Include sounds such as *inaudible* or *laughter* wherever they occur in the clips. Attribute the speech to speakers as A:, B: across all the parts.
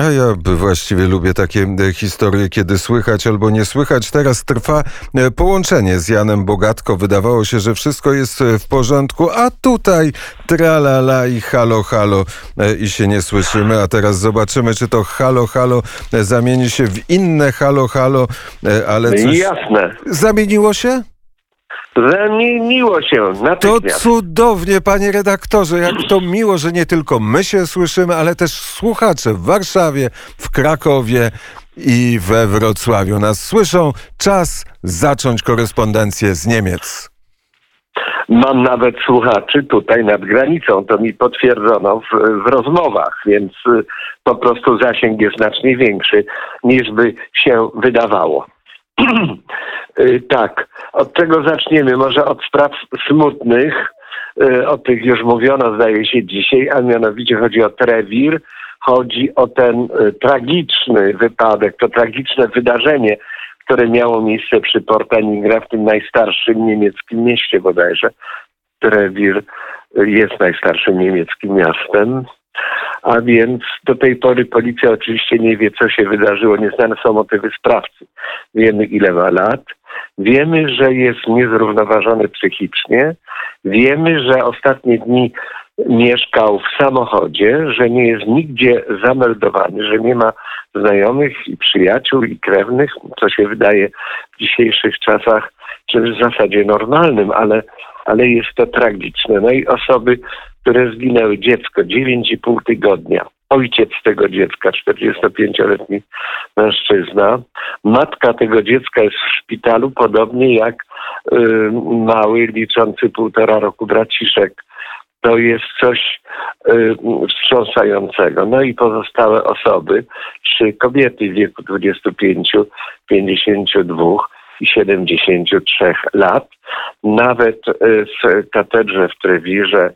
A: A ja właściwie lubię takie e, historie, kiedy słychać albo nie słychać. Teraz trwa e, połączenie z Janem Bogatko. Wydawało się, że wszystko jest e, w porządku, a tutaj tralala i halo, halo i się nie słyszymy. A teraz zobaczymy, czy to halo, halo zamieni się w inne halo, halo, ale coś...
B: Jasne.
A: Zamieniło się?
B: Zamieniło się
A: To cudownie, panie redaktorze, jak to miło, że nie tylko my się słyszymy, ale też słuchacze w Warszawie, w Krakowie i we Wrocławiu nas słyszą. Czas zacząć korespondencję z Niemiec.
B: Mam nawet słuchaczy tutaj nad granicą, to mi potwierdzono w, w rozmowach, więc y, po prostu zasięg jest znacznie większy niż by się wydawało. *clears throat* Y, tak, od czego zaczniemy? Może od spraw smutnych. Y, o tych już mówiono, zdaje się, dzisiaj, a mianowicie chodzi o Trewir. Chodzi o ten y, tragiczny wypadek, to tragiczne wydarzenie, które miało miejsce przy Portaningra w tym najstarszym niemieckim mieście bodajże. Trewir jest najstarszym niemieckim miastem. A więc do tej pory policja oczywiście nie wie, co się wydarzyło. Nieznane są motywy sprawcy. Wiemy, ile ma lat. Wiemy, że jest niezrównoważony psychicznie. Wiemy, że ostatnie dni mieszkał w samochodzie, że nie jest nigdzie zameldowany, że nie ma znajomych i przyjaciół i krewnych, co się wydaje w dzisiejszych czasach czymś w zasadzie normalnym, ale, ale jest to tragiczne. No i osoby, które zginęły, dziecko, 9,5 tygodnia, ojciec tego dziecka, 45-letni mężczyzna. Matka tego dziecka jest w szpitalu, podobnie jak mały, liczący półtora roku braciszek. To jest coś y, wstrząsającego. No i pozostałe osoby, trzy kobiety w wieku 25, 52 i 73 lat. Nawet y, w katedrze w Trewirze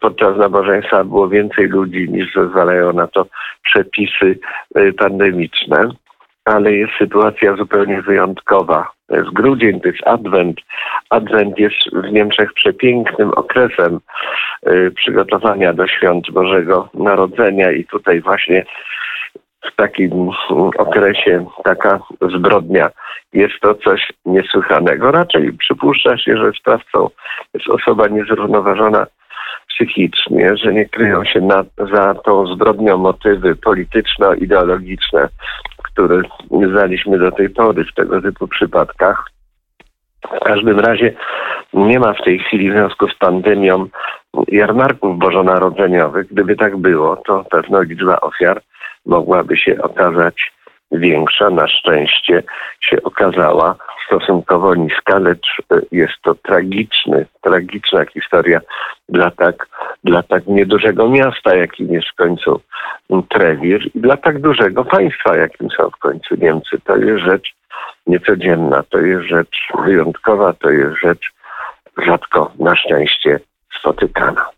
B: podczas nabożeństwa było więcej ludzi niż zezwalają na to przepisy y, pandemiczne, ale jest sytuacja zupełnie wyjątkowa. To jest grudzień, to jest Adwent. Adwent jest w Niemczech przepięknym okresem y, przygotowania do świąt Bożego Narodzenia i tutaj właśnie w takim okresie taka zbrodnia jest to coś niesłychanego. Raczej przypuszcza się, że sprawcą jest osoba niezrównoważona psychicznie, że nie kryją się na, za tą zbrodnią motywy polityczno-ideologiczne, które znaliśmy do tej pory w tego typu przypadkach. W każdym razie nie ma w tej chwili w związku z pandemią jarmarków bożonarodzeniowych. Gdyby tak było, to pewno liczba ofiar mogłaby się okazać większa. Na szczęście się okazała stosunkowo niska, lecz e, jest to tragiczny, tragiczna historia dla tak, dla tak niedużego miasta, jakim jest w końcu Trewir i dla tak dużego państwa, jakim są w końcu Niemcy. To jest rzecz niecodzienna, to jest rzecz wyjątkowa, to jest rzecz rzadko na szczęście spotykana.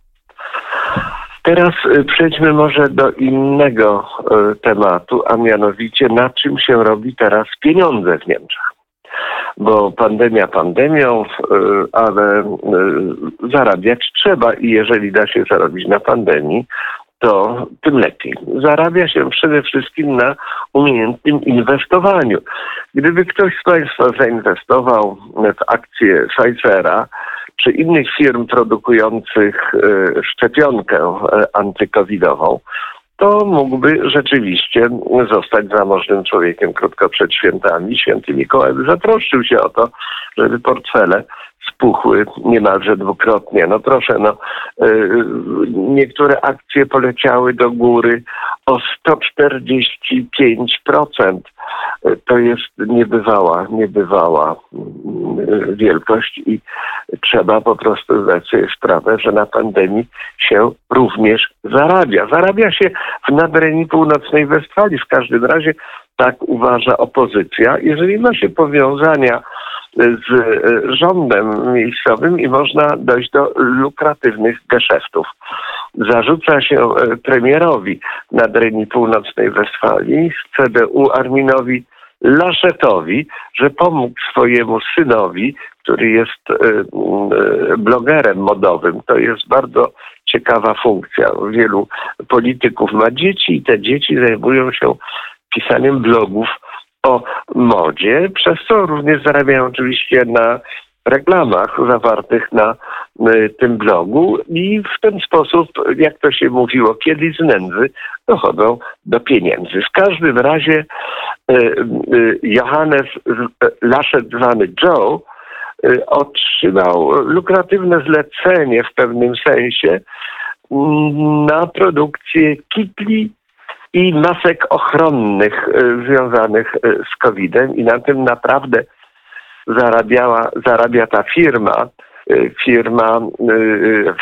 B: Teraz e, przejdźmy może do innego e, tematu, a mianowicie na czym się robi teraz pieniądze w Niemczech bo pandemia pandemią, e, ale zarabiać trzeba i jeżeli da się zarobić na pandemii, to tym lepiej. Zarabia się przede wszystkim na umiejętnym inwestowaniu. Gdyby ktoś z Państwa zainwestował w akcje Pfizera czy innych firm produkujących e, szczepionkę antykowidową, to mógłby rzeczywiście zostać zamożnym człowiekiem krótko przed świętami. Święty Mikołaj zatroszczył się o to, żeby portfele spuchły niemalże dwukrotnie. No proszę, no, yy, niektóre akcje poleciały do góry o 145%. To jest niebywała, niebywała yy, wielkość i trzeba po prostu zdać sobie sprawę, że na pandemii się również zarabia. Zarabia się w nadrenii północnej Westfalii. W każdym razie tak uważa opozycja. Jeżeli ma się powiązania z e, rządem miejscowym i można dojść do lukratywnych geszeftów. Zarzuca się e, premierowi nadrenii północnej Westfalii CDU Arminowi Laszetowi, że pomógł swojemu synowi, który jest e, blogerem modowym. To jest bardzo ciekawa funkcja. Wielu polityków ma dzieci i te dzieci zajmują się pisaniem blogów o modzie, przez co również zarabiają oczywiście na reklamach zawartych na y, tym blogu i w ten sposób, jak to się mówiło kiedyś z nędzy, dochodzą do pieniędzy. W każdym razie y, y, Johannes Laszet zwany Joe otrzymał lukratywne zlecenie w pewnym sensie mm, na produkcję kitli i masek ochronnych związanych z COVID-em i na tym naprawdę zarabiała, zarabia ta firma, y, firma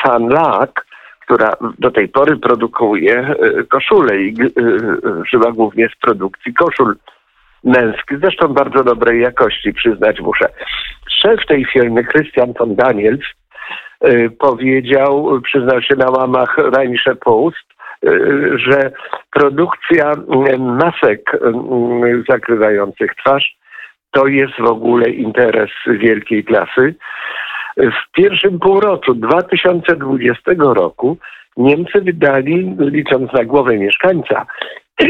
B: Fanlak, która do tej pory produkuje y, koszule i y, żyła głównie z produkcji koszul męskich, zresztą bardzo dobrej jakości, przyznać muszę. Szef tej firmy, Christian von Daniels, powiedział, przyznał się na łamach Rheinische Post, że produkcja masek zakrywających twarz to jest w ogóle interes wielkiej klasy. W pierwszym półroczu 2020 roku Niemcy wydali, licząc na głowę mieszkańca, *clears throat*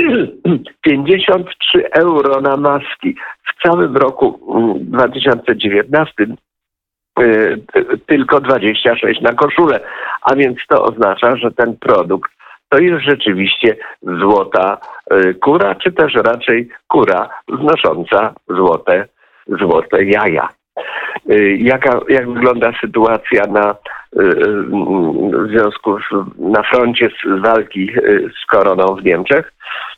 B: 53 euro na maski. W całym roku 2019 mm, y, tylko 26 na koszulę. A więc to oznacza, że ten produkt to jest rzeczywiście złota y, kura, czy też raczej kura znosząca złote, złote jaja. Y, jaka, jak wygląda sytuacja na, w związku z, na froncie z walki z koroną w Niemczech?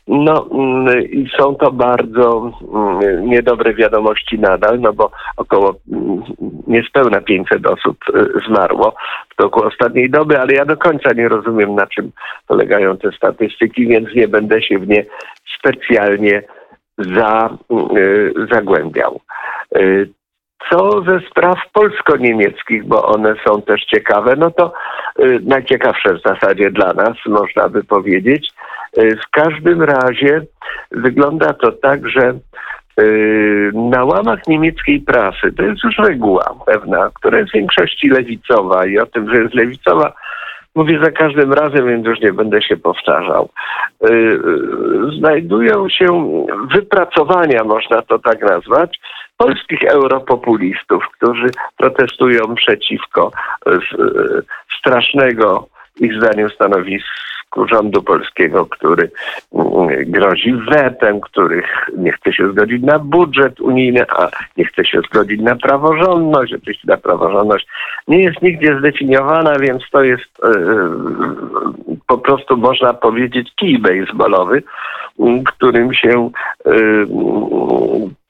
B: No mm, i są to bardzo mm, niedobre wiadomości nadal, no bo około mm, niespełna 500 osób y, zmarło w toku ostatniej doby, ale ja do końca nie rozumiem na czym polegają te statystyki, więc nie będę się w nie specjalnie za, y, zagłębiał. Y, co ze spraw polsko-niemieckich, bo one są też ciekawe, no to najciekawsze w zasadzie dla nas, można by powiedzieć. E, w każdym razie wygląda to tak, że e, na łamach niemieckiej prasy, to jest już reguła pewna, która jest w większości lewicowa i o tym, że jest lewicowa, mówię za każdym razem, więc już nie będę się powtarzał. E, znajdują się wypracowania, można to tak nazwać, polskich europopulistów, którzy protestują przeciwko strasznego ich zdaniem stanowisku rządu polskiego, który mm, grozi wetem, których nie chce się zgodzić na budżet unijny, a nie chce się zgodzić na praworządność. Oczywiście ta praworządność nie jest nigdzie zdefiniowana, więc to jest e, po prostu można powiedzieć kij baseballowy, którym się e,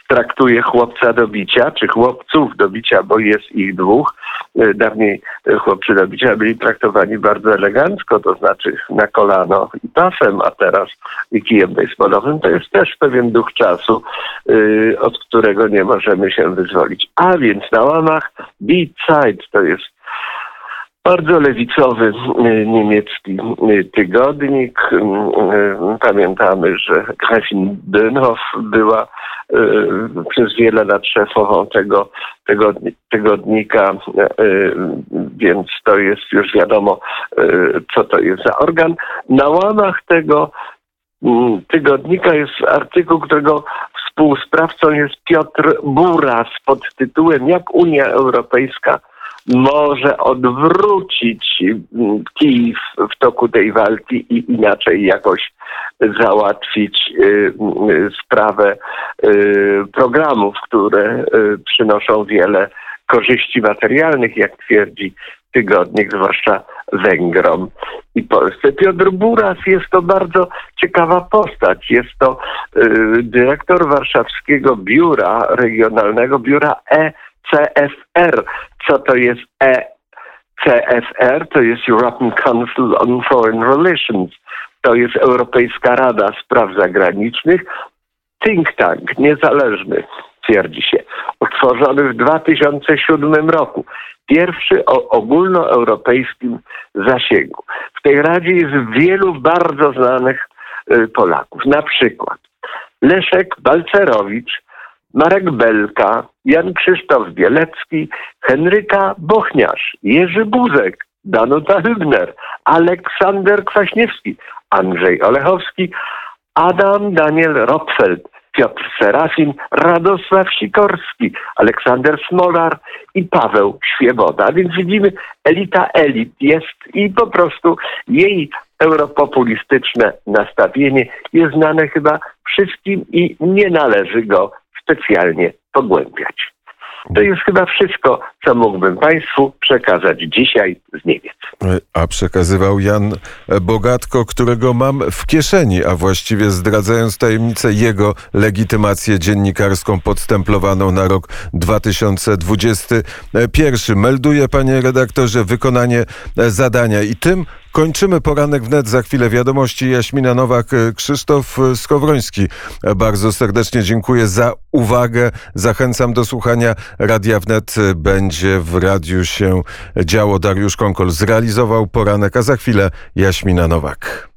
B: traktuje chłopca do bicia, czy chłopców do bicia, bo jest ich dwóch. E, dawniej chłopcy do bicia byli traktowani bardzo elegancko, to znaczy na kolano i pasem, a teraz i kijem baseballowym. To jest też pewien duch czasu, e, od którego nie możemy się wyzwolić. A więc na łamach Beat Side to jest bardzo lewicowy e, niemiecki tygodnik. Pamiętamy, że Gräfin Dönhoff była Y, przez wiele lat szefową tego, tygodnika, y, więc to jest już wiadomo, y, co to jest za organ. Na łamach tego tygodnika jest artykuł, którego współsprawcą jest Piotr Buras pod tytułem Jak Unia Europejska może odwrócić mm, kij w toku tej walki i inaczej jakoś załatwić y, y, sprawę y, programów, które przynoszą wiele korzyści materialnych, jak twierdzi tygodnik, zwłaszcza Węgrom i Polsce. Piotr Buras jest to bardzo ciekawa postać. Jest to dyrektor warszawskiego biura regionalnego, biura ECFR. Co to jest ECFR? To jest European Council on Foreign Relations to jest Europejska Rada Spraw Zagranicznych, think tank niezależny, twierdzi się, utworzony w 2007 roku. Pierwszy o ogólnoeuropejskim zasięgu. W tej Radzie jest wielu bardzo znanych y, Polaków. Na przykład Leszek Balcerowicz, Marek Belka, Jan Krzysztof Bielecki, Henryka Bochniarz, Jerzy Buzek, Danuta Hübner, Aleksander Kwaśniewski, Andrzej Olechowski, Adam Daniel Rotfeld, Piotr Serafin, Radosław Sikorski, Aleksander Smolar i Paweł Świeboda. Więc widzimy, elita elit jest i po prostu jej europopulistyczne nastawienie jest znane chyba wszystkim i nie należy go specjalnie pogłębiać. To jest chyba wszystko, co mógłbym Państwu przekazać dzisiaj z Niemiec.
A: A przekazywał Jan Bogatko, którego mam w kieszeni, a właściwie zdradzając tajemnicę jego legitymację dziennikarską podstemplowaną na rok 2021. Melduje, panie redaktorze, wykonanie zadania i tym Kończymy poranek wnet. Za chwilę wiadomości. Jaśmina Nowak, Krzysztof Skowroński. Bardzo serdecznie dziękuję za uwagę. Zachęcam do słuchania Radia Wnet. Będzie w radiu się działo. Dariusz Konkol zrealizował poranek, a za chwilę Jaśmina Nowak.